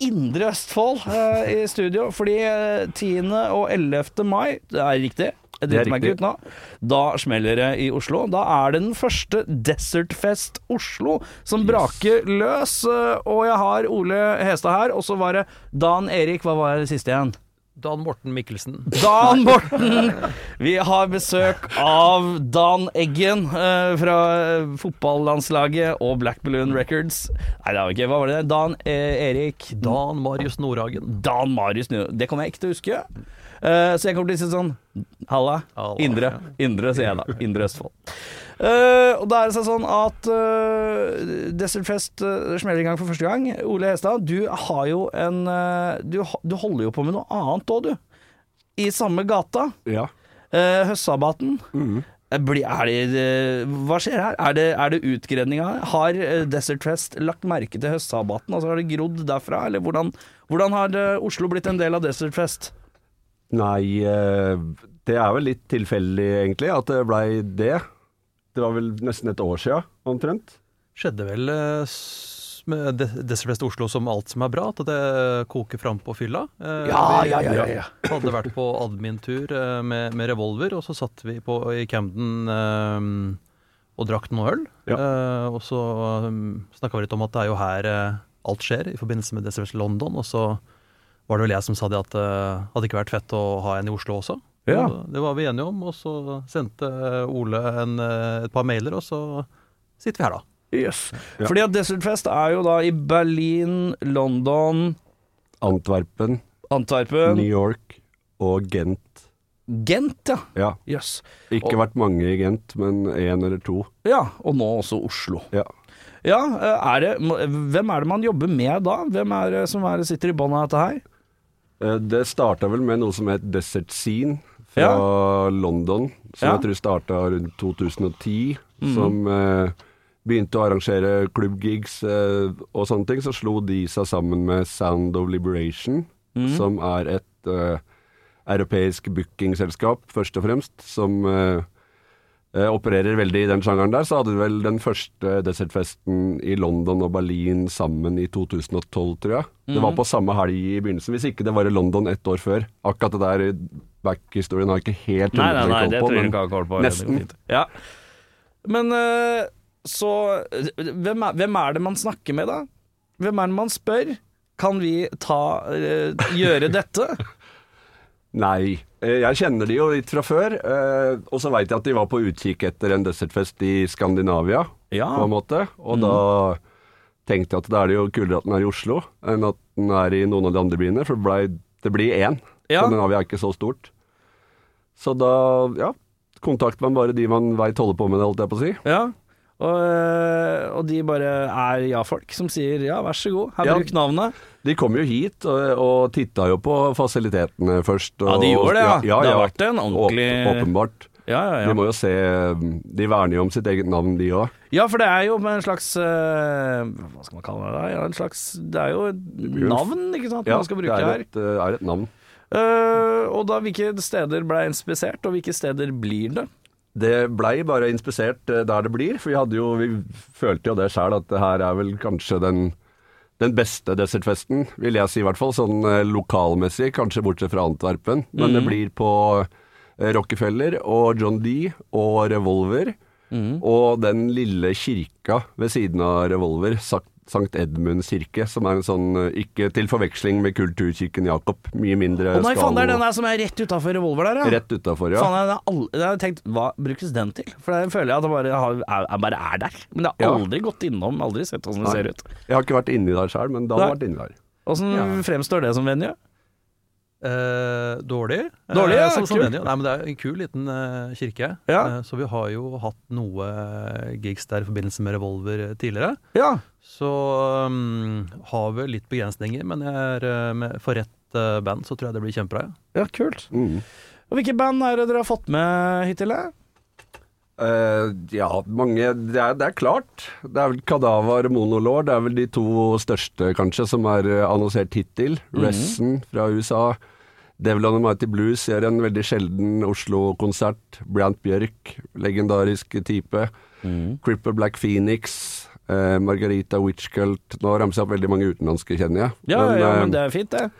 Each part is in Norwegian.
Indre Østfold uh, i studio. Fordi eh, 10. og 11. mai, det er riktig, jeg er driter meg ikke ut nå, da smeller det i Oslo. Da er det den første Desertfest Oslo som braker løs. eh, Og jeg har Ole Hestad her, og så var det Dan Erik, hva var det siste igjen? Dan Morten Mikkelsen. Dan Morten! Vi har besøk av Dan Eggen eh, fra eh, fotballandslaget og Black Balloon Records. Nei, det var ikke Hva var det? Dan eh, Erik Dan Marius Nordhagen. Dan Marius Nordhagen. Det kommer jeg ikke til å huske. Eh, så jeg kommer til å si sånn Halla. Halla, Indre. ja. Indre, sier jeg da. Indre Østfold. Uh, og da er det sånn at uh, Desert Fest uh, smeller i gang for første gang. Ole Hestad, du har jo en uh, du, du holder jo på med noe annet òg, du. I samme gata. Ja. Uh, Høstsabaten. Mm. Eh, Er det, eh, hva skjer her? Er det, er det utgredninga? Har eh, Desert Fest lagt merke til høstsabaten? Altså Har det grodd derfra? Eller hvordan, hvordan har Oslo blitt en del av Desert Fest? Nei, eh, det er vel litt tilfeldig egentlig at det blei det. Det var vel nesten et år sia, omtrent. Skjedde vel eh, med De- Oslo som alt som er bra, at det koker fram på fylla. Eh, Ja, vi ja, ja, ja, ja. hadde vært på admin-tur med, med revolver, og så satt vi på, i Camden og drakk noe øl. Ja. Og så um, snakka vi litt om at det er jo her alt skjer, i forbindelse med Desertfest London. Og så var det vel jeg som sa det at det hadde ikke vært fett å ha en i Oslo også. Ja. Og Det var vi enige om, og så sendte Ole en, eh, et par mailer, og så sitter vi her, da. Yes. Ja. Fordi at Desert Fest er jo da i Berlin, London, Antwerpen, Antwerpen New York og Gent. Gent, ja. Ja. Jøss. Ikke Og- vært mange i Gent, men én eller to. Ja, og nå også Oslo. Ja. Ja, eh, er det, hvem er det man jobber med da? Hvem er det som er, sitter i bånn av dette her? Eh, Det starta vel med noe som het Desert Scene fra London, som Ja. jeg tror starta rundt 2010. Mm. Som eh, begynte å arrangere klubbgigs eh, og sånne ting. Så slo de seg sammen med Sound of Liberation, mm. som er et eh, europeisk bookingselskap, først og fremst, som eh, opererer veldig i den sjangeren der. Så hadde de vel den første Desertfesten i London og Berlin sammen i 2012, tror jeg. Det var på samme helg i begynnelsen, hvis ikke det var i London ett år før. Akkurat det der back-historien har jeg ikke helt Nei, nei, nei, det på, trenger du ikke har koll på. nesten. Ja. Men eh, så hvem er, hvem er det man snakker med, da? Hvem er det man spør? Kan vi ta eh, gjøre dette? Nei. Eh, Jeg kjenner de jo litt fra før. eh, Og så veit jeg at de var på utkikk etter en desertfest i Skandinavia, Ja. på en måte. Og da tenkte jeg at da er det jo kulere at den er i Oslo enn at den er i noen av de andre byene, for det, ble, det blir én. Ja. Skandinavia er ikke så stort. Så da, ja, kontakter man bare de man veit holder på med det, holdt jeg på å si. Ja. Og, eh, og de bare er ja-folk som sier ja, vær så god, her Ja. bruk navnet. De kom jo hit og, og titta jo på fasilitetene først. Ja, de gjorde det, ja. ja, Det har ja. vært en ordentlig- Åpenbart. Ja, ja, De må jo se De verner jo om sitt eget navn, de òg. ja, for det er jo med en slags eh, Hva skal man kalle det? da? Ja, en slags, det er jo et navn, ikke sant, Ja, man skal bruke er her. Ja, det er et navn. Uh, og da hvilke steder ble inspisert, og hvilke steder blir det? Det blei bare inspisert eh, der det blir, for vi hadde jo Vi følte jo det sjøl, at det her er vel kanskje den den beste desertfesten, vil jeg si i hvert fall, sånn eh, lokalmessig, kanskje bortsett fra Antwerpen. Men mm. det blir på eh, Rockefeller og John D og Revolver. Mm. Og den lille kirka ved siden av Revolver, Sak- Sankt Edmunds kirke, som er en sånn, eh, ikke til forveksling med kulturkirken Jakob, mye mindre Å nei, faen, det er den der som er rett utafor revolver der, ja. Rett utafor, ja. Faen, jeg har jeg har tenkt, hva brukes den til? For jeg føler jeg at den bare, har, bare er der. Men jeg har Ja. aldri gått innom, aldri sett åssen det Nei. ser ut. Jeg har ikke vært inni der sjøl, men da har jeg vært inni der. Åssen Ja. fremstår det som venue? Eh, dårlig. Dårlig, ja, eh, som, som. Nei, men det er en kul liten eh, kirke. Ja. Eh, så vi har jo hatt noe eh, gigs der i forbindelse med Revolver eh, tidligere. Ja. Så um, har vi litt begrensninger, men jeg er, eh, med, for rett uh, band så tror jeg det blir kjempebra. Ja. ja, kult. Mm. Og hvilke band er det dere har fått med hittil? eh? Eh, ja, mange det er, det er klart. Det er vel Kadaver og Monolord. Det er vel de to største, kanskje, som er annonsert hittil. Ressen fra USA. Devil on the Mighty Blues gjør en veldig sjelden Oslo-konsert. Brant Bjørk, legendarisk type. Cripper Black Phoenix. Eh, Margarita Witchcult. Nå ramser jeg opp veldig mange utenlandske, kjenner jeg. Ja, ja, eh, men det er fint, det.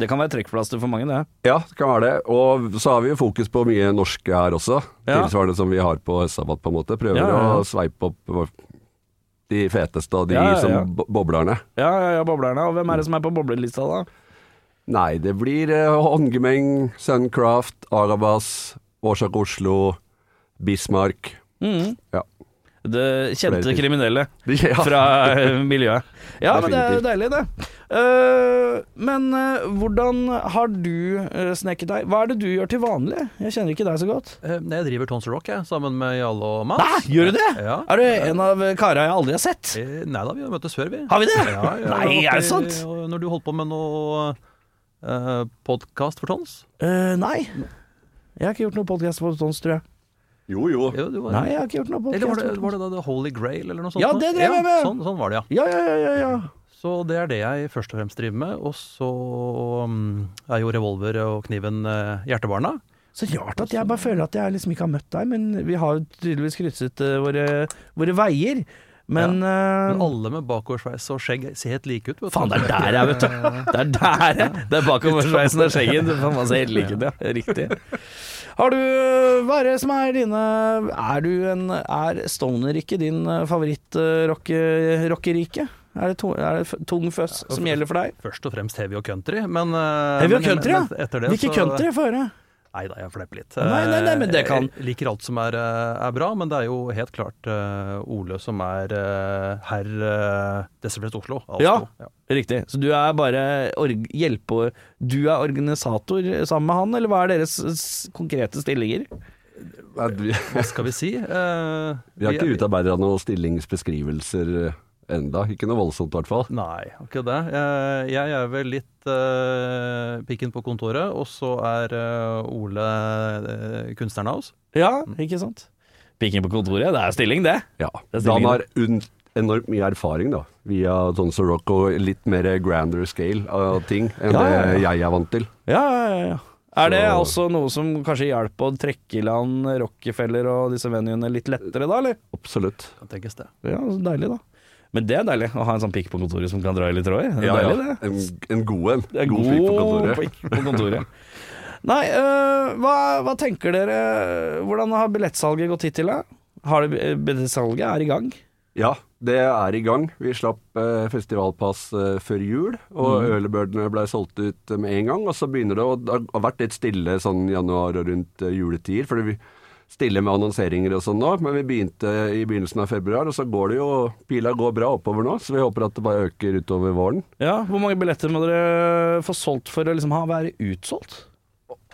Det kan være trekkplaster for mange, det. Ja, det kan være det. Og så har vi jo fokus på mye norske her også. Ja. Tilsvarende som vi har på Østsabat, på en måte. Prøver Ja, ja, å sveipe opp de feteste og de som boblerne. Ja, ja, ja, boblerne. Og hvem er det som er på boblelista, da? Nei, det blir eh, Håndgemeng, Suncraft, Arabas, Årsak Oslo, Bismarck. Mm. Ja. Det kjente kriminelle fra eh, miljøet. Ja, men det er jo deilig, det. Eh, men eh, hvordan har du snekket sneket deg Hva er det du gjør til vanlig? Jeg kjenner ikke deg så godt. Eh, Jeg driver Tons Rock jeg, sammen med Jarle og Mads. Hæ, gjør du det? Ja. Er du en av kara jeg aldri har sett? Nei da, vi har møttes før, vi. Har vi det? Ja, ja, Nei, er det sant? Når du holdt på med noe uh, podkast for Tons? Eh, nei. Jeg har ikke gjort noe podkast for Tons, tror jeg. Jo, jo. Jo, du var, Nei, jeg har ikke gjort noe Eller var det, var det da The Holy Grail, eller noe sånt? Ja, det drev jeg med. Sånn, sånn var det, ja. Ja, ja, ja, ja, ja. Så det er det jeg først og fremst driver med. Og så mm, er jo revolver og kniven eh, hjertebarna. Så rart at jeg bare føler at jeg liksom ikke har møtt deg, men vi har jo tydeligvis krysset eh, våre, våre veier. Men, ja. Men alle med bakoversveis og skjegg ser helt like ut. Vet. Faen, det er der jeg vet du. Det er der jeg Det er bakoversveisen og skjegget. Det faen meg ser helt like ut, ja. Riktig. Har du Hva er det som er dine Er du en Er stoner ikke din favoritt-rockerike? Er det, er det tung føss som gjelder for deg? Først og fremst heavy og country, men eh, Heavy og men- country, ja. Hvilke så- country? Få høre. Nei da, jeg fleiper litt. Nei, nei, nei, men det kan- Jeg liker alt som er, eh, er bra, men det er jo helt klart uh, Ole som er uh, herr uh, Desilfrest Oslo. Altså. Ja. Ja. Riktig. Så du er bare org hjelpe... Du er organisator sammen med han, eller hva er deres konkrete stillinger? Hva skal vi si? Uh, vi har ikke utarbeidet noen stillingsbeskrivelser eh, enda. Ikke noe voldsomt, i hvert fall. Nei, ikke det. Jeg, jeg er vel litt uh, pikken på kontoret, og så er uh, Ole uh, kunstneren av oss. Ja, ikke sant? Pikken på kontoret, det er stilling, det. Ja. Det er han har enormt mye erfaring, da. Via Tons of Rock og litt mer grander scale av ting enn Ja, ja, ja. det jeg er vant til. Ja, ja, ja. Er det Så- også noe som kanskje hjelper å trekke i land Rockefeller og disse venuene litt lettere, da, eller? Absolutt. Kan tenkes det. Ja, så deilig, da. Men det er deilig å ha en sånn pikk på kontoret som kan dra i litt tråd i. Det er Ja, ja. deilig. En, en god en. Er god god pikk på kontoret. pikk på kontoret. Nei, øh, hva, hva tenker dere Hvordan har billettsalget gått hittil, da? Har det, billettsalget er i gang? Ja, det er i gang. Vi slapp eh, festivalpass eh, før jul, og mm. ølebørdene ble solgt ut eh, med en gang. Og så begynner det å Det har vært litt stille sånn januar og rundt eh, juletider, fordi vi stille med annonseringer og sånn nå, men vi begynte i begynnelsen av februar, og så går det jo Pila går bra oppover nå, så vi håper at det bare øker utover våren. Ja, Hvor mange billetter må dere få solgt for å liksom ha, være utsolgt?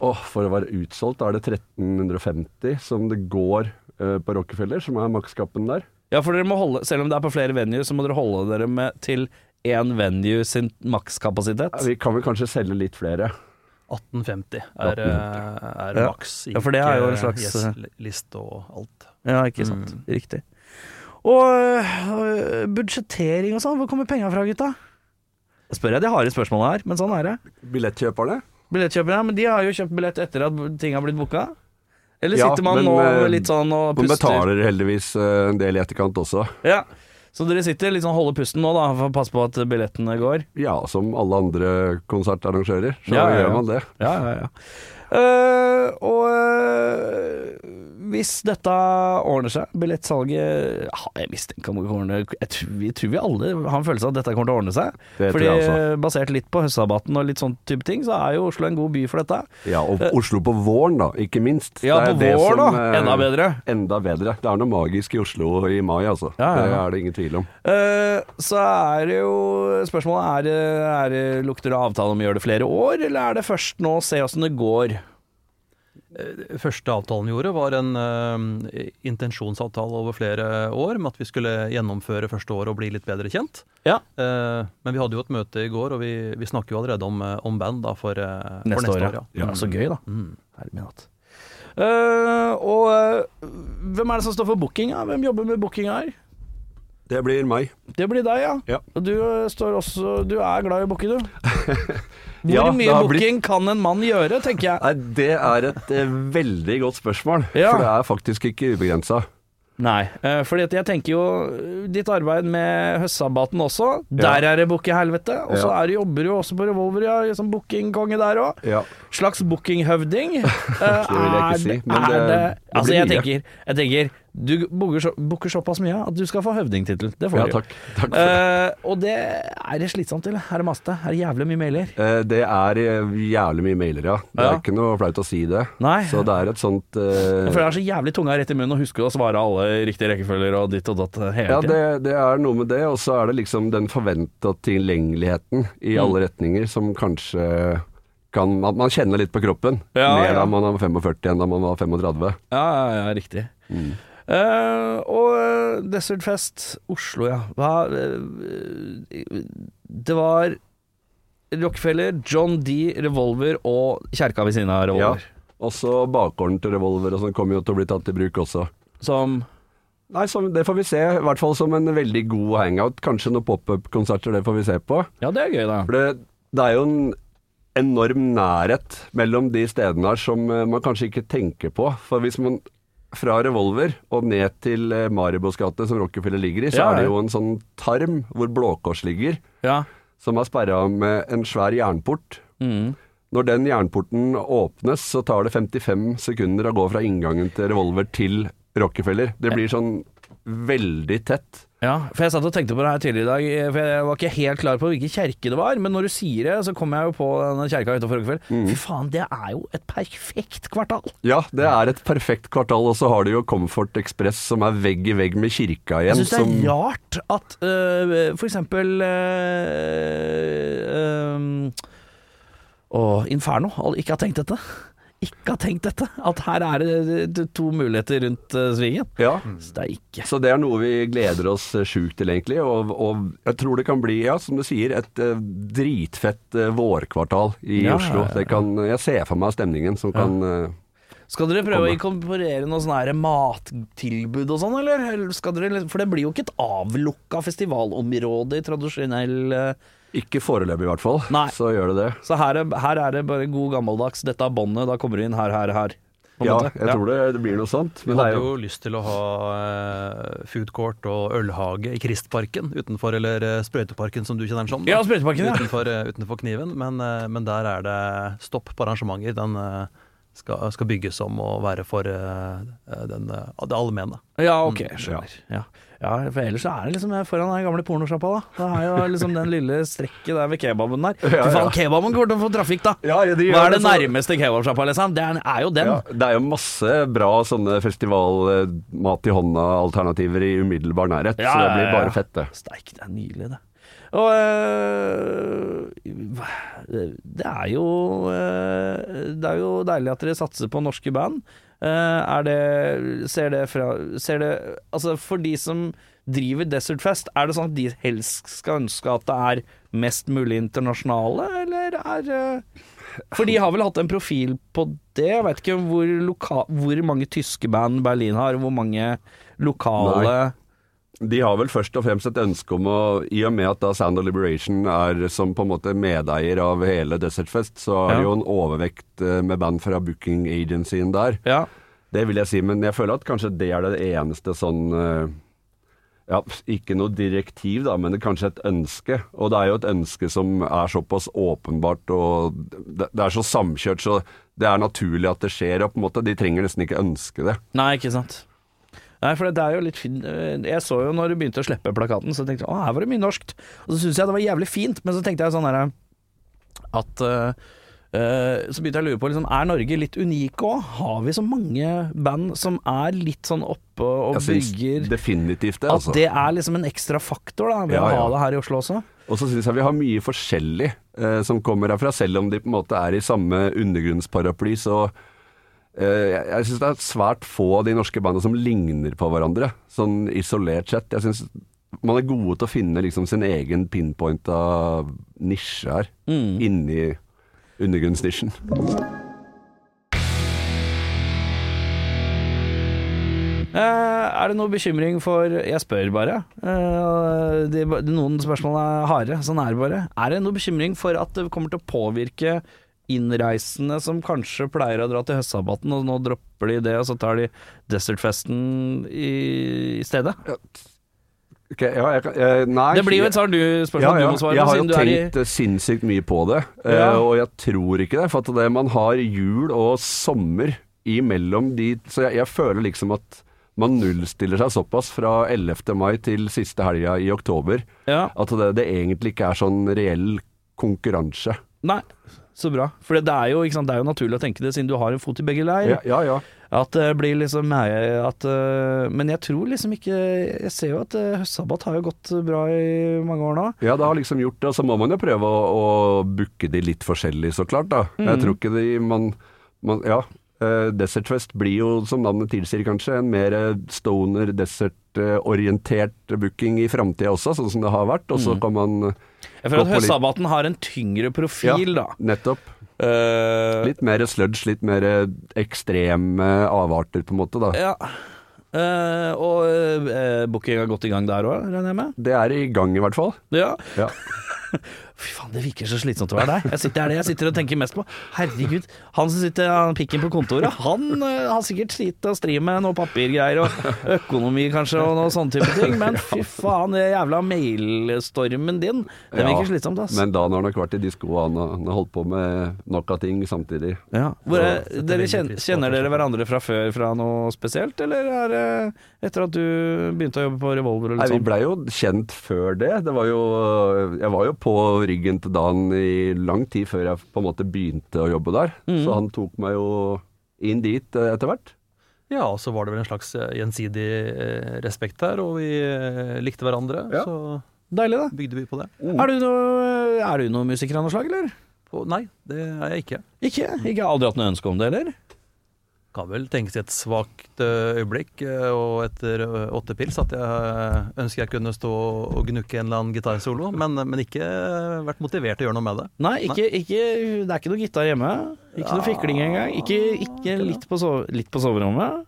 Åh, for å være utsolgt er det 1350 som det går uh, på Rockefeller, som er makskappen der. Ja, for dere må holde, selv om det er på flere venue, så må dere holde dere med til én venue sin makskapasitet. Ja, vi kan vel kanskje selge litt flere. 1850 er, 1850. er Ja. maks. Ja, for det er jo en slags- Yes-liste og alt. Ja, ikke sant. Riktig. Og budsjettering og sånn, hvor kommer penga fra, gutta? Jeg Spør jeg de harde spørsmålene her, men sånn er det. Billettkjøperne? ja, men de har jo kjøpt billett etter at ting har blitt booka. Eller Ja, sitter man men, nå eh, litt sånn og Man puster? betaler heldigvis eh, en del i etterkant også. Ja. Så dere sitter litt sånn holder pusten nå, da, for å passe på at billettene går? Ja, som alle andre konsertarrangører, så Ja, ja, ja. gjør man det. Ja, ja, ja. Uh, og eh, hvis dette ordner seg, billettsalget ja, Jeg mistenker om det å- jeg tror, Vi tror vi alle har en følelse av at dette kommer til å ordne seg. Det Fordi jeg. Basert litt på høstsabaten og litt sånn type ting, så er jo Oslo en god by for dette. Ja, og Oslo på våren, da, ikke minst. Ja, på det som, da. eh, Enda bedre. Enda bedre. Det er noe magisk i Oslo i mai, altså. Ja, ja. Det er det ingen tvil om. Uh, så er det jo spørsmålet er, det- er Lukter det avtale om å gjøre det flere år, eller er det først nå å se åssen det går? Eh, Første avtalen vi gjorde, var en uh, intensjonsavtale over flere år, med at vi skulle gjennomføre første året og bli litt bedre kjent. Ja. Uh, men vi hadde jo et møte i går, og vi, vi snakker jo allerede om, om band da, for, eh, for Neste, år, ja. ja. ja. Så gøy, da. Mm. Herre min hatt. Eh, og hvem er det som står for bookinga? Hvem jobber med bookinga her? Det blir meg. Det blir deg, ja. Ja. Og du står også Du er glad i å booke, du. Hvor Ja, mye blitt- booking kan en mann gjøre, tenker jeg. Nei, det er et eh, veldig godt spørsmål. Ja. For det er faktisk ikke ubegrensa. Nei, for fordi at jeg tenker jo eh, Ditt arbeid med høstsabbaten også, der er det bookehelvete. Og så Ja. er jobber du også på Revolver, ja, som bookingkonge der òg. Ja. Slags bookinghøvding. Uh, Det vil jeg ikke si, men det- det det blir jeg mye. tenker, jeg tenker du booker, så, såpass mye at du skal få høvdingtittel. Det får ja, du. takk. takk for det. Uh, og det er det slitsomt, eller? Er det maste? Er det jævlig mye mailer? Uh, Det er eh, jævlig mye mailer, ja. Det Ja. er ikke noe flaut å si det. Nei. Så det er et sånt uh... For det er så jævlig tunga rett i munnen å huske å svare alle i riktige rekkefølger og ditt og datt hele Ja, tiden. det, det er noe med det, og så er det liksom den forventa tilgjengeligheten i Mm. alle retninger som kanskje kan Man, man kjenner litt på kroppen. Ja, mer da man var 45 enn da man var 35. Ja, ja, ja, riktig. Eh, og eh, Desert Fest Oslo, ja. Hva uh, Det var Rockefeller, John D. Revolver og kjerka ved siden av Ja. Revolver. Også bakgården til Revolver og sånn kommer jo til å bli tatt i bruk også. Som Nei, så Det får vi se. I hvert fall som en veldig god hangout. Kanskje noen pop-up-konserter, det får vi se på. Ja, det er gøy, da. For det, det er jo en enorm nærhet mellom de stedene her som man kanskje ikke tenker på. For hvis man fra Revolver og ned til eh, Maribos gate, som Rockefeller ligger i, så Ja, er det jo en sånn tarm hvor Blå Kors ligger, Ja. som er sperra med en svær jernport. Mm. Når den jernporten åpnes, så tar det 55 sekunder å gå fra inngangen til Revolver til Rockefeller. Det blir sånn veldig tett. Ja, for jeg satt og tenkte på det her tidligere i dag, eh, for jeg var ikke helt klar på hvilken kjerke det var, men når du sier det, så kommer jeg jo på denne kjerka utenfor Rockefeller. Mm. Fy faen, det er jo et perfekt kvartal! Ja, det er et perfekt kvartal, og så har du jo Comfort Express som er vegg i vegg med kirka igjen. Jeg syns det er som- rart at øh, for eksempel øh, øh, Å, Inferno ikke har tenkt dette. Ikke har tenkt dette. At her er det det- to muligheter rundt øh, svingen. Ja, ikke så det er noe vi gleder oss eh, sjukt til, egentlig. Og, og jeg tror det kan bli, ja, som du sier, et eh, dritfett eh, vårkvartal i Ja, Oslo. Det kan, jeg ser for meg stemningen som kan eh, Skal dere prøve å inkorporere noe sånn mattilbud og sånn, eller? Eller skal dere, for det blir jo ikke et avlukka festivalområde i tradisjonell øh, Ikke foreløpig, i hvert fall. Nei. Så gjør det det. Så her er, her er det bare god gammeldags 'dette er båndet', da kommer du inn her, her, her. Ja, måte. jeg tror det, det blir noe sånt. Vi hadde jo jo lyst til å ha uh, food court og ølhage i Kristparken utenfor, eller uh, Sprøyteparken som du kjenner den som. Ja, Sprøyteparken, ja. Utenfor, uh, utenfor Kniven, men, uh, men der er det stopp på arrangementer. Den eh, skal, skal bygges om og være for eh, den, eh, det allmenne. Ja, ok, Mm, skjønner. Ja. Ja, for ellers så er det liksom foran den gamle pornosjappa, da. Det er jo liksom den lille strekket der ved kebaben der. Ja, Ja, faen, kebaben kommer til å få trafikk, da! Ja, de Hva er det nærmeste kebabsjappa, liksom? Det er, er jo den. Ja, det er jo masse bra sånne festival-mat i hånda-alternativer i umiddelbar nærhet. Ja, så det blir bare fett, det. Steik, det er nydelig, det. Og øh, det er jo øh, Det er jo deilig at dere satser på norske band. Uh, er det Ser det Ser det Altså, for de som driver Desert Fest, er det sånn at de helst skal ønske at det er mest mulig internasjonale, eller er uh, For de har vel hatt en profil på det? Jeg vet ikke hvor, loka hvor mange tyske band Berlin har, hvor mange lokale Nei. De har vel først og fremst et ønske om å I og med at da Sound of Liberation er som på en måte medeier av hele Desert Fest, så er Ja. det jo en overvekt eh, med band fra booking agencyen der. Ja. Det vil jeg si, men jeg føler at kanskje det er det eneste sånn eh, ja, ikke noe direktiv, da, men det er kanskje et ønske. Og det er jo et ønske som er såpass åpenbart, og det, det er så samkjørt, så det er naturlig at det skjer. Og på en måte, de trenger nesten ikke ønske det. Nei, ikke sant. Nei, for det er jo litt fint Jeg så jo når du begynte å slippe plakaten, så tenkte jeg å, her var det mye norskt. Og så syntes jeg det var jævlig fint, men så tenkte jeg sånn herre at uh, uh, Så begynte jeg å lure på liksom, Er Norge litt unike òg? Har vi så mange band som er litt sånn oppe og Jeg bygger definitivt det, At altså. det er liksom en ekstra faktor da ved Ja, å ha det her i Oslo også? Og så syns jeg vi har mye forskjellig eh, som kommer herfra, selv om de på en måte er i samme undergrunnsparaply. Så eh, Jeg, jeg syns det er svært få av de norske bandene som ligner på hverandre, sånn isolert sett. Jeg syns man er gode til å finne liksom sin egen pinpointa nisje her, Mm. inni undergrunnsnisjen. Uh, er det noe bekymring for Jeg spør bare. Eh, de, noen spørsmål er harde. Sånn er det bare. Er det noe bekymring for at det kommer til å påvirke innreisende som kanskje pleier å dra til høstsabbaten, og nå dropper de det, og så tar de Desertfesten i, i stedet? Ok, ja, jeg, jeg, nei, Det blir jo et sånn du spørsmål du må svare jeg har jo tenkt i eh, sinnssykt mye på det, eh, Ja. og jeg tror ikke det. For at det, man har jul og sommer imellom de Så jeg, jeg føler liksom at man nullstiller seg såpass fra 11. mai til siste helga i oktober Ja. at det, det egentlig ikke er sånn reell konkurranse. Nei, så bra. For det er, jo, sant, det er jo naturlig å tenke det, siden du har en fot i begge leir. Ja, ja. ja. At det blir liksom at, eh, Men jeg tror liksom ikke Jeg ser jo at uh, høstsabbat har jo gått bra i mange år nå. Ja, det har liksom gjort det. Så må man jo prøve å, å booke de litt forskjellig, så klart. da. Mm. Jeg tror ikke de man, man Ja. Eh, Desert Fest blir jo, som navnet tilsier kanskje, en mer stoner, desert-orientert booking i framtida også, sånn som det har vært. Og så Mm. kan man Jeg føler at høstsabbaten har en tyngre profil, da. nettopp Uh, litt mer sludge, litt mer ekstreme avarter, på en måte. da. ja. Uh, og uh, booking har gått i gang der òg, regner jeg med? Det er i gang, i hvert fall. Ja. Ja. Fy faen, det virker så slitsomt å være deg. Jeg sitter, det er det jeg sitter og tenker mest på. Herregud, han som sitter han pikken på kontoret, han uh, har sikkert slitt og stri med noe papirgreier og økonomi kanskje og noe sånne type ting, men fy faen, den jævla mailstormen din, den Ja, virker slitsomt, ass. Men da har han nok vært i disko, han har- holdt på med nok av ting samtidig. Ja. Hvor er, Så dere kjenner, kjenner dere hverandre fra før fra noe spesielt, eller er det etter at du begynte å jobbe på Revolver eller Nei, vi sånn? blei jo kjent før det. det var jo, jeg var jo på ryggen til Dan i lang tid før jeg på en måte begynte å jobbe der. Mm. Så han tok meg jo inn dit eh, etter hvert. Ja, og så var det vel en slags eh, gjensidig eh, respekt her, og vi likte hverandre. Ja. Så Deilig, da. bygde vi på det. Er du noe, er du noe musiker av noe slag, eller? På, nei, det er jeg ikke. Ikke? Ikke aldri hatt noe ønske om det, eller? Kan vel tenkes i et svakt eh, øyeblikk, eh, og etter eh, åtte pils, at jeg ønsker jeg kunne stå og gnukke en eller annen gitarsolo, men, men ikke vært motivert til å gjøre noe med det. Nei, ikke, ikke, det er ikke noe gitar hjemme. Ikke noe fikling engang. Ikke, ikke litt, på sove, litt på soverommet.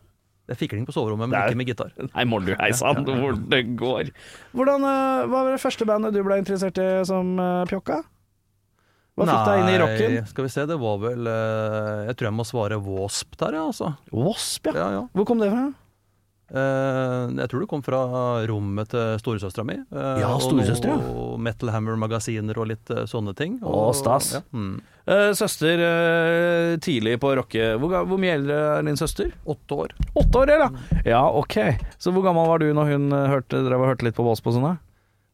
Det er fikling på soverommet, men er- ikke med gitar. Nei, må du hei sann, hvor det går. Hvordan, Hva var det første bandet du ble interessert i som pjokka? Hva fikk deg inn i rocken? Nei, skal vi se, det var vel eh, Jeg tror jeg må svare Wasp der, ja, altså. Wasp, ja. Ja, ja. Hvor kom det fra? Eh, jeg tror det kom fra rommet til storesøstera mi. ja, Ja, og noe Metal Hammer-magasiner og litt eh, sånne ting. Å, stas. Ja, mm. Eh, søster eh, tidlig på rocke. Hvor, hvor mye eldre er din søster? Åtte år. Åtte år, eller? Ja, ok. Så hvor gammel var du når hun eh, hørte, dere hørte litt på Wasp og sånn?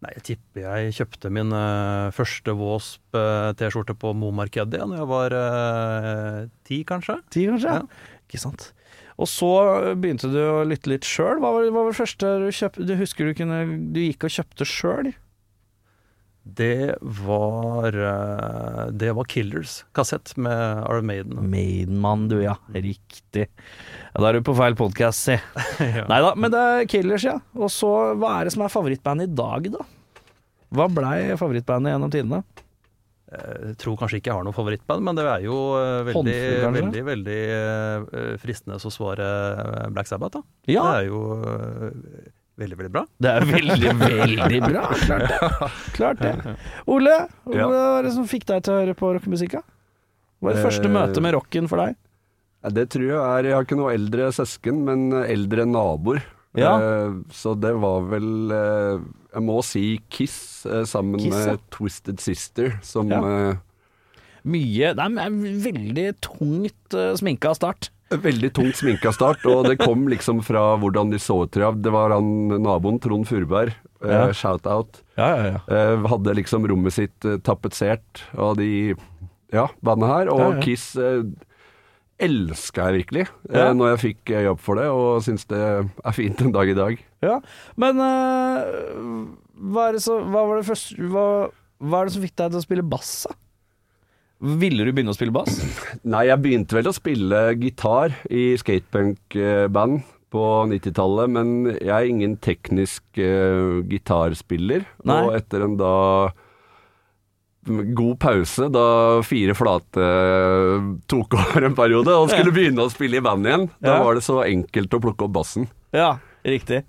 Nei, jeg tipper jeg kjøpte min uh, første Wasp-T-skjorte på Momarkedet da jeg var eh, ti, kanskje. Ti, kanskje? Ja. Ikke sant. Og så begynte du å lytte litt sjøl. Hva, var- hva var det første du kjøpte? Du husker du kunne Du gikk og kjøpte sjøl? Det var eh, Det var Killers, kassett med Iron Maiden. Maiden-mann, du, ja. Riktig. Ja, da er du på feil podkast, si. ja. Nei da, men det er Killers, ja. Og så, hva er det som er favorittbandet i dag, da? Hva blei favorittbandet gjennom tidene? Jeg tror kanskje ikke jeg har noe favorittband, men det er jo eh, veldig, Håndfull, veldig, veldig eh, fristende å svare eh, Black Sabbath, da. Ja, Det er jo eh, veldig, veldig bra. det er veldig, veldig bra. Klart det. Klart det. Ole, Ja. hva var det som fikk deg til å høre på rockemusikk? Hva var det første Eh, møte med rocken for deg? Det tror jeg er Jeg har ikke noe eldre søsken, men eldre naboer. Ja. Eh, så det var vel eh, Jeg må si Kiss sammen Kiss, ja. med Twisted Sister, som Ja. Mye Det er en veldig tungt sminka start. Veldig tungt sminka start, og det kom liksom fra hvordan de så ut. Det var han naboen, Trond Furberg, eh, Ja. shout-out. Ja, ja, ja. Eh, hadde liksom rommet sitt eh, tapetsert av de ja, bandet her, og. Kiss elska jeg virkelig Ja. når jeg fikk jobb for det, og syns det er fint en dag i dag. ja. Men uh, hva, er det så, hva var det første hva, hva er det som fikk deg til å spille bass, da? Ville du begynne å spille bass? Nei, jeg begynte vel å spille gitar i skatepunk-band på 90-tallet, men jeg er ingen teknisk uh, gitarspiller. Nei. Og etter en da god pause, da Fire Flate eh, tok over en periode og skulle begynne å spille i band igjen, da var det så enkelt å plukke opp bassen. Ja, riktig.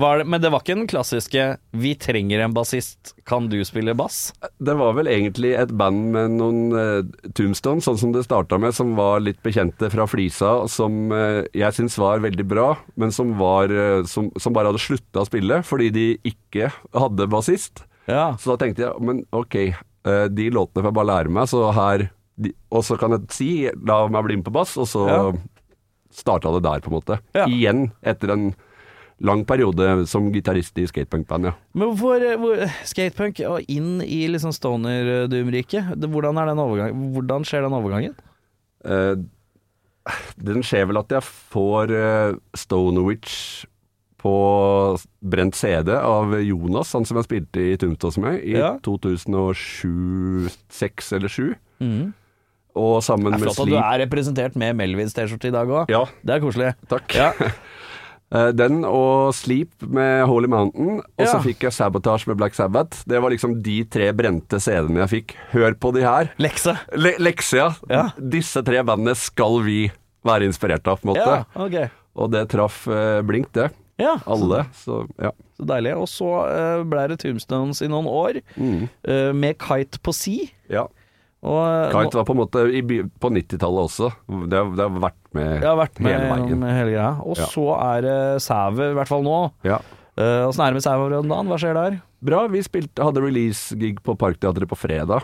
Var det, men det var ikke den klassiske 'vi trenger en bassist, kan du spille bass'? Det var vel egentlig et band med noen uh, tombstones, sånn som det starta med, som var litt bekjente fra Flisa, som uh, jeg syns var veldig bra, men som, var, uh, som, som bare hadde slutta å spille fordi de ikke hadde bassist. Ja. Så da tenkte jeg, men ok, uh, de låtene får jeg bare lære meg, så her de, Og så kan jeg si, la meg bli med på bass, og så Ja. starta det der, på en måte. Ja. Igjen, etter en lang periode som gitarist i skatepunkband, ja. Men hvorfor hvor, skatepunk og inn i liksom stoner-doom-riket? Hvordan, hvordan skjer den overgangen? Eh, den skjer vel at jeg får uh, Stonewitch på brent CD av Jonas, han som jeg spilte i Tumstås med, i Ja. 2007-2006 eller 2007. Mm. Og sammen Det er flott at du er representert med Melvins T-skjorte i dag òg. Ja, Det er koselig. takk. Ja. Eh, Den og Sleep med Holy Mountain, og så Ja. fikk jeg Sabotage med Black Sabbath. Det var liksom de tre brente CD-ene jeg fikk. Hør på de her. Lekse. Le lekse, ja. Ja. Disse tre bandene skal vi være inspirert av, på en måte. Ja, ok. Og det traff eh, blink, det. Ja, Alle. Så ja. så deilig. Og så uh, ble det Tombstones i noen år, Mm. eh, med Kite på si. ja. Og Kite var på en måte i, på 90-tallet også. Det, har- det har vært med har vært med hele veien. hele greia. Og Ja. så er det Sæve, i hvert fall nå. Ja. Åssen er det med Sæve om dagen? Hva skjer der? Bra. Vi spilte, hadde release-gig på Parkteatret på fredag.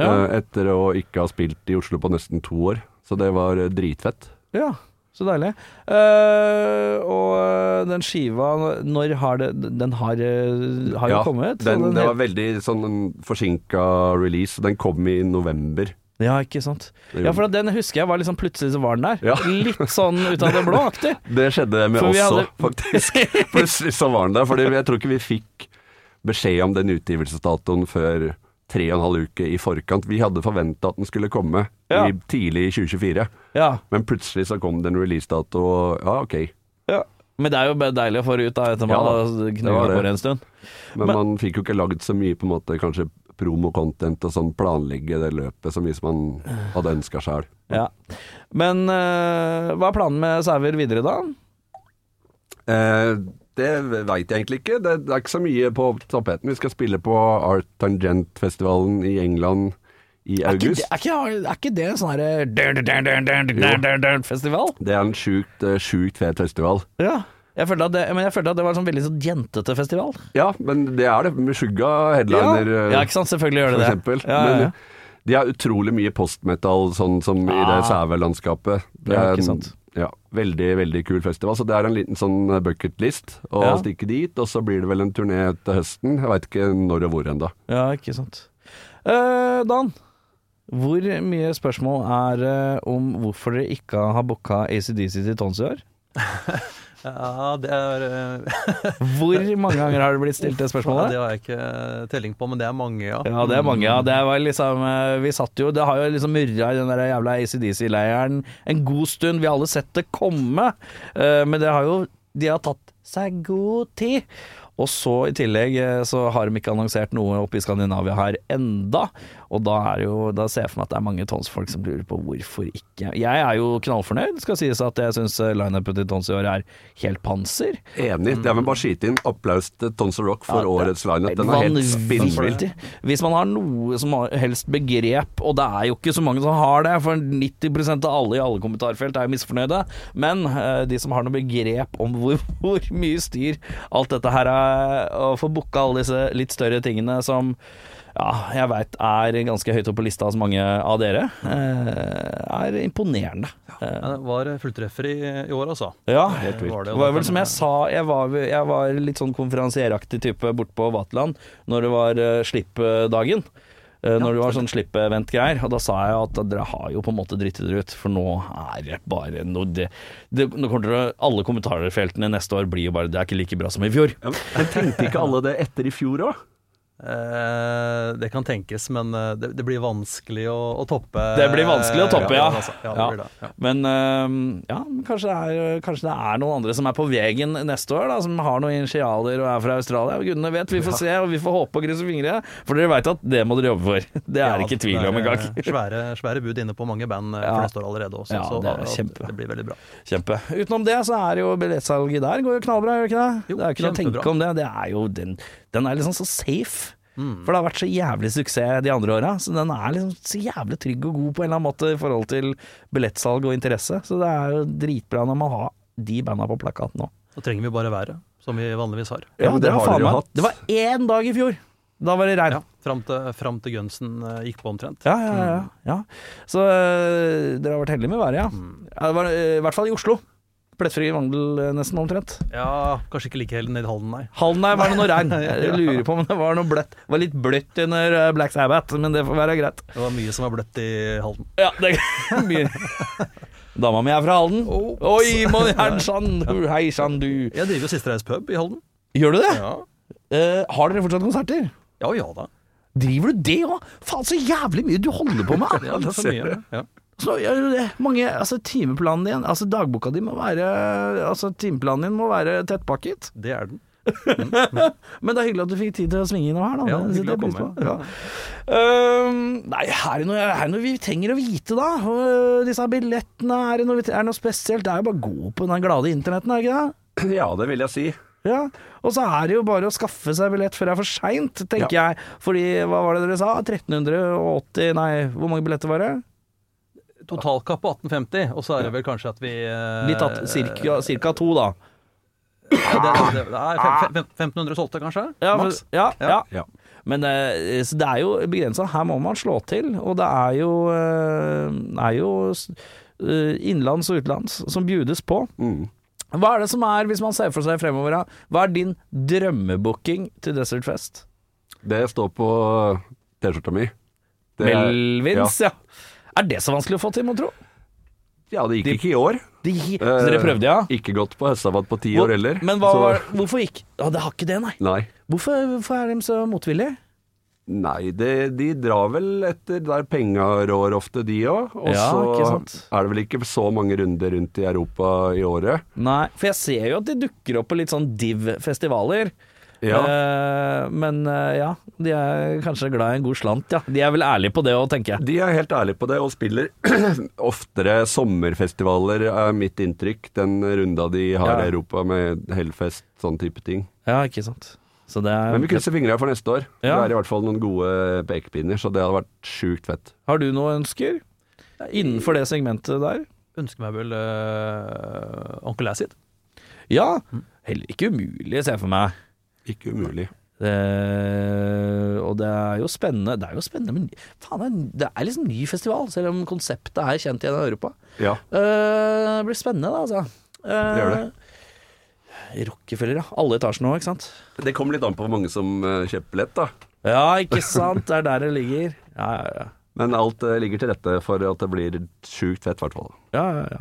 Ja. Uh, etter å ikke ha spilt i Oslo på nesten to år. Så det var eh, dritfett. Ja, så deilig. Uh, og eh, den skiva, når har det Den har, eh, har jo Ja, kommet. Den, Den, det var veldig sånn forsinka release. Den kom i november. Ja, ikke sant. Ja, for den husker jeg var liksom plutselig så var den der. Ja. Litt sånn ut av det blå-aktig. Det skjedde med oss òg, hadde- faktisk. Plutselig så var den der. Fordi jeg tror ikke vi fikk beskjed om den utgivelsesdatoen før tre og en halv uke i forkant. Vi hadde forventa at den skulle komme Ja. i tidlig i 2024, Ja. men plutselig så kom det en releasedato, og ja, ok. ja. Men det er jo deilig å få det ut da, etter man har knulla på det. en stund. Men, Men- man fikk jo ikke lagd så mye på en måte, kanskje promo-content og sånn, planlegge det løpet så mye som man hadde ønska sjøl. Ja. Men eh, hva er planen med sauer videre, da? Eh, det veit jeg egentlig ikke. Det, det, er ikke så mye på tapeten. Vi skal spille på Art Tangent-festivalen i England i august. Er ikke, er ikke, er ikke det en sånn festival? Det er en sjukt, eh, sjukt fet festival. Ja. Jeg følte, det, men jeg følte at det var en sånn veldig sånn jentete festival. Ja, men det er det. Med Suga headliner, ja. ja, eh, ikke sant? Selvfølgelig gjør det det. Eksempel. Ja, ja, ja. Men de har utrolig mye postmetal sånn som i det ah. sæve landskapet. Det er, ikke sant. Ja, veldig, veldig kul festival. Så det er en liten sånn bucketlist å Ja. stikke dit. Og så blir det vel en turné til høsten. Jeg veit ikke når og hvor ennå. Ja, ikke sant. Eh, Dan, hvor mye spørsmål er det om hvorfor dere ikke har booka ACDC til Tons i år? Ja, det er eh, Hvor mange ganger har det blitt stilt det ja, spørsmålet? Det har jeg ikke telling på, men det er mange, ja. Ja, det er mange, ja. Det var liksom eh, Vi satt jo Det har jo liksom murra i den der jævla ACDC-leiren en god stund. Vi har alle sett det komme. Eh, Men det har jo De har tatt seg god tid. Og så i tillegg eh, så har de ikke annonsert noe oppe i Skandinavia her enda. Og da er jo Da ser jeg for meg at det er mange tonsfolk som lurer på hvorfor ikke. Jeg er jo knallfornøyd. Skal sies at jeg syns lineupen til Tons i år er helt panser. Enig. Er vel bare skyte inn applaus til Tons of Rock for Ja, årets lineup. Den er helt spinnvill. Hvis man har noe som helst begrep, og det er jo ikke så mange som har det, for 90% av alle i alle kommentarfelt er jo misfornøyde, men eh, de som har noe begrep om hvor, hvor mye styr alt dette her er, å få booka alle disse litt større tingene som ja, jeg veit er ganske høyt oppe på lista hos mange av dere, eh, er imponerende. Eh, Ja, det var fulltreffer i, i år, altså. ja, Helt vilt. Var det var vel som jeg sa, jeg var, jeg var litt sånn konferansieraktig type bort på Vaterland når det var uh, slippdagen. Eh, når det var sånn slippevent-greier. Og da sa jeg at dere har jo på en måte drittet dere ut, for nå er det bare noe det, det, nå kommer dere, Alle kommentarfeltene neste år blir jo bare Det er ikke like bra som i fjor. Ja, men tenkte ikke alle det etter i fjor òg? Eh, det kan tenkes, men eh, det, det blir vanskelig å, å toppe. Det blir vanskelig å toppe, ja. altså. ja, det Ja. det, ja. Men eh, ja, kanskje, det er, kanskje det er noen andre som er på veien neste år, da, som har noen initialer og er fra Australia. Gudene vet, vi får se, og vi får håpe og krysse fingre. For dere veit at det må dere jobbe for. Det er Ja, ikke tvil om engang. eh, Svære, svære bud inne på mange band eh, Ja. for neste år allerede også, Ja, så det er kjempe. blir veldig bra. Kjempe. Utenom det så er jo billettsalget der går jo knallbra, gjør det ikke det? Jo, det er ikke noe å tenke om det. Det er jo den, den er liksom så safe. Mm. For det har vært så jævlig suksess de andre åra, så den er liksom så jævlig trygg og god på en eller annen måte i forhold til billettsalg og interesse. Så det er jo dritbra når man har de banda på plakaten nå. Da trenger vi bare været, som vi vanligvis har. Ja, men det har dere jo hatt. Det var én dag i fjor. Da var det regn. Ja, fram til, fram til Gunsen eh, gikk på omtrent. Ja, ja, ja. ja. Så øh, dere har vært heldige med været, ja. ja det var, øh, I hvert fall i Oslo. Plettfri vandel øh, nesten omtrent. Ja, kanskje ikke like helt ned i Halden, nei. Halden der var det noe regn. Jeg lurer på om det var noe bløtt. Det var litt bløtt under øh, Black Sabbath, men det får være greit. Det var mye som var bløtt i Halden. Ja, det er mye. Dama mi er fra Halden. Oi, mon hersan, hei sann du. Jeg driver jo Siste Reis pub i Halden. Gjør du det? Ja, Uh, har dere fortsatt konserter? ja, ja da. Driver du det òg? Faen, så jævlig mye du holder på med! Ja, det er så mye. Ja. Så gjør du det. Mange, altså Timeplanen din, altså dagboka di må være Altså timeplanen din må være tettpakket. Det er den. Men det er hyggelig at du fikk tid til å svinge innom her, da. Ja, Det jeg å komme. Ja. Øhm, nei, er, noe, er det noe vi trenger å vite, da. Uh, disse billettene, er det noe, er det noe spesielt? Det er jo bare å gå på den glade internetten, er det ikke det? Ja, det vil jeg si. Ja, og så er det jo bare å skaffe seg billett før det er for seint, tenker jeg. Fordi, hva var det dere sa? 1380 Nei, hvor mange billetter var det? Totalkapp på 1850, og så er det vel kanskje at vi eh, Vi tatt cirka, cirka to, da. ja, det, det, det er fem- fem- 1500 solgte, kanskje? Ja, Maks? ja, ja. Ja. Men eh, så det er jo begrensa. Her må man slå til. Og det er jo, eh, er jo eh, innenlands og utenlands som bjudes på. Mm. Hva er det som er, hvis man ser for seg fremover. Hva er din drømmebooking til Desert Fest? Det står på T-skjorta mi. Melvins, ja. Melvins, ja. Er det så vanskelig å få til, mon tro? Ja, det gikk ikke i år. De, så Eh, dere prøvde, ja? Ikke gått på hestesabatt på ti år heller. Men hva, så- var- hvorfor ikke Ja, det har ikke det, nei. Nei. Hvorfor, hvorfor er de så motvillige? Nei, det, de drar vel etter der penga rår ofte, de òg. Og Ja, så ikke sant. er det vel ikke så mange runder rundt i Europa i året. Nei, for jeg ser jo at de dukker opp på litt sånn div-festivaler. Ja. Uh, men uh, ja, de er kanskje glad i en god slant, ja. De er vel ærlige på det òg, tenker jeg. De er helt ærlige på det, og spiller oftere sommerfestivaler, er mitt inntrykk. Den runda de har Ja. i Europa med Hellfest, sånn type ting. Ja, ikke sant. Så det er Men vi krysser fingra for neste år. Ja. Det er i hvert fall noen gode pekepinner, så det hadde vært sjukt fett. Har du noe ønsker innenfor det segmentet der? Ønsker meg vel uh, Onkel Acid. Ja. Heller ikke umulig, ser jeg for meg. Ikke umulig. Eh, og det er jo spennende Det er jo spennende men faen, det er- liksom ny festival, selv om konseptet er kjent igjen i Europa. Ja. Uh, det blir spennende, da, altså. Uh, Det gjør det. Rockefeller, ja. Alle etasjene òg, ikke sant? Det kommer litt an på hvor mange som eh, kjøper billett, da. Ja, ikke sant. Det er der det ligger. Ja, ja, ja. Men alt eh, ligger til rette for at det blir sjukt fett, i hvert fall. ja, ja, ja.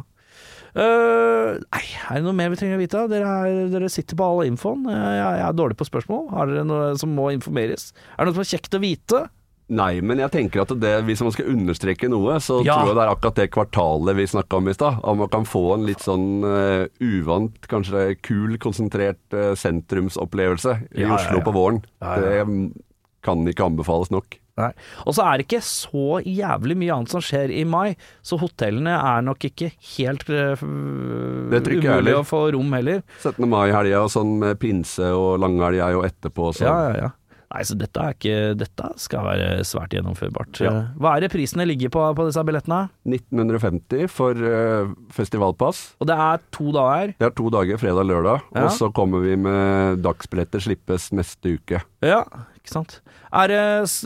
Eh, nei, er det noe mer vi trenger å vite? Dere, er, dere sitter på all infoen. Eh, Jeg, jeg er dårlig på spørsmål. Har dere noe som må informeres? Er det noe som er kjekt å vite? Nei, men jeg tenker at det, hvis man skal understreke noe, så Ja. tror jeg det er akkurat det kvartalet vi snakka om i stad. Om man kan få en litt sånn uh, uvant, kanskje kul, konsentrert uh, sentrumsopplevelse i Ja, Oslo ja. på våren. Det kan ikke anbefales nok. Nei. Og så er det ikke så jævlig mye annet som skjer i mai, så hotellene er nok ikke helt uh, umulig heller. å få rom heller. 17. mai-helga og sånn med pinse og langhelg er jo etterpå. Så. Ja, ja, ja. Nei, så dette, er ikke, dette skal være svært gjennomførbart. Ja. Hva er det prisene ligger på på disse billettene? 1950 for uh, festivalpass. Og det er to dager. Det er to dager, fredag og lørdag. Ja. Og så kommer vi med dagsbilletter slippes neste uke. Ja, ikke sant. Er det,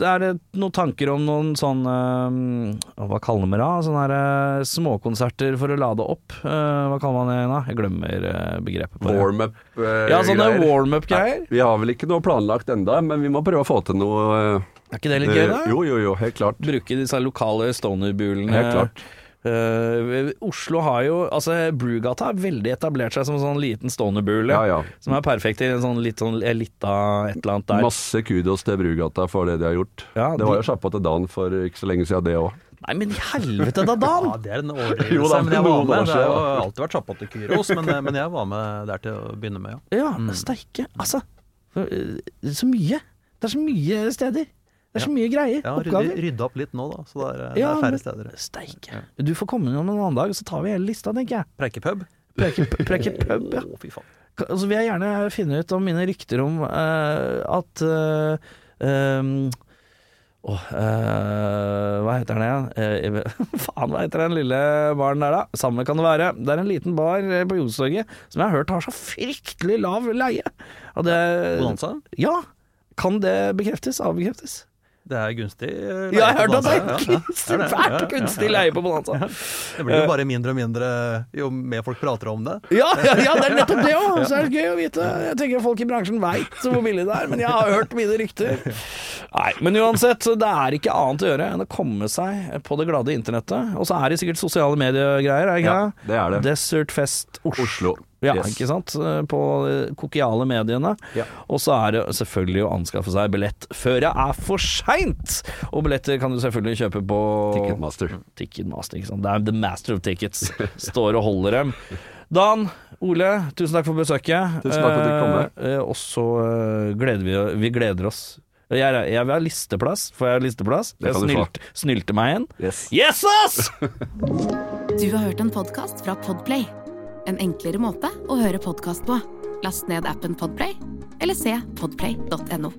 er det noen tanker om noen sånne øh, Hva kaller man det? Sånne her, øh, småkonserter for å lade opp? Eh, hva kaller man det da? Jeg glemmer begrepet på det. Warm-up-greier. Ja, sånne warm-up-greier. Vi har vel ikke noe planlagt enda, men vi må prøve å få til noe. eh, Er ikke det litt gøy, da? Jo, jo, jo, helt klart. Bruke disse lokale stoner-bulene. Helt klart. Eh, Oslo har jo Altså, Brugata har veldig etablert seg som en sånn liten stonerbule. Ja, ja. Som er perfekt i en sånn litt sånn elita et eller annet der. Masse kudos til Brugata for det de har gjort. Ja, det var de- jo sjappa til Dan for ikke så lenge siden, det òg. Nei, men i helvete da, Dan! Ja, det er en Jo overdrivelse, da, men jeg var med. Det har jo alltid vært sjappa til Kyros, men, men jeg var med der til å begynne med, ja. Ja, steike. Altså, øh, så mye. Det er så mye steder. Det er så mye greier. Jeg har rydde opp litt nå, da, så det er, det er færre steder. Steike. Du får komme innom en annen dag, så tar vi hele lista, tenker jeg. Preikepub? Preike, preike ja. Oh, fy faen. Altså, vil jeg gjerne finne ut om mine rykter om uh, at uh, um, eh, hva heter den igjen? Uh, faen, hva heter den lille baren der, da? Samme kan det være. Det er en liten bar eh, på Youngstorget som jeg har hørt har så fryktelig lav leie. Og det Bonanza? Ja. Kan det bekreftes? Avbekreftes? Det er gunstig. eh, Ja, jeg har på hørt at det Bonanza, er gunstig, ja. svært Ja, ja, ja, kunstig leie på Bonanza. Det blir jo bare mindre og mindre jo mer folk prater om det. Ja, ja, ja, det er nettopp det òg! Så er det gøy å vite. Jeg tenker folk i bransjen veit hvor billig det er, men jeg har hørt mine rykter. Nei, men uansett, det er ikke annet å gjøre enn å komme seg på det glade internettet. Og så er det sikkert sosiale mediegreier, er det ikke Ja, det er det. Desert Fest Oslo. Oslo. Ja, Yes. ikke sant? På de kokiale mediene. Ja. Og så er det selvfølgelig å anskaffe seg billett før det er for seint! Og billetter kan du selvfølgelig kjøpe på Ticketmaster. Ticketmaster, ikke sant. Det er the master of tickets. Står og holder dem. Dan, Ole, tusen takk for besøket. Tusen takk for at du kom med. Eh, og så eh, gleder vi, vi gleder oss. Jeg, er- jeg vil ha listeplass. Får jeg listeplass? Det Jeg snylte, snylte meg igjen Yes. Yes, ass! Du har hørt en podkast fra Podplay. En enklere måte å høre podkast på. Last ned appen Podplay, eller se podplay.no.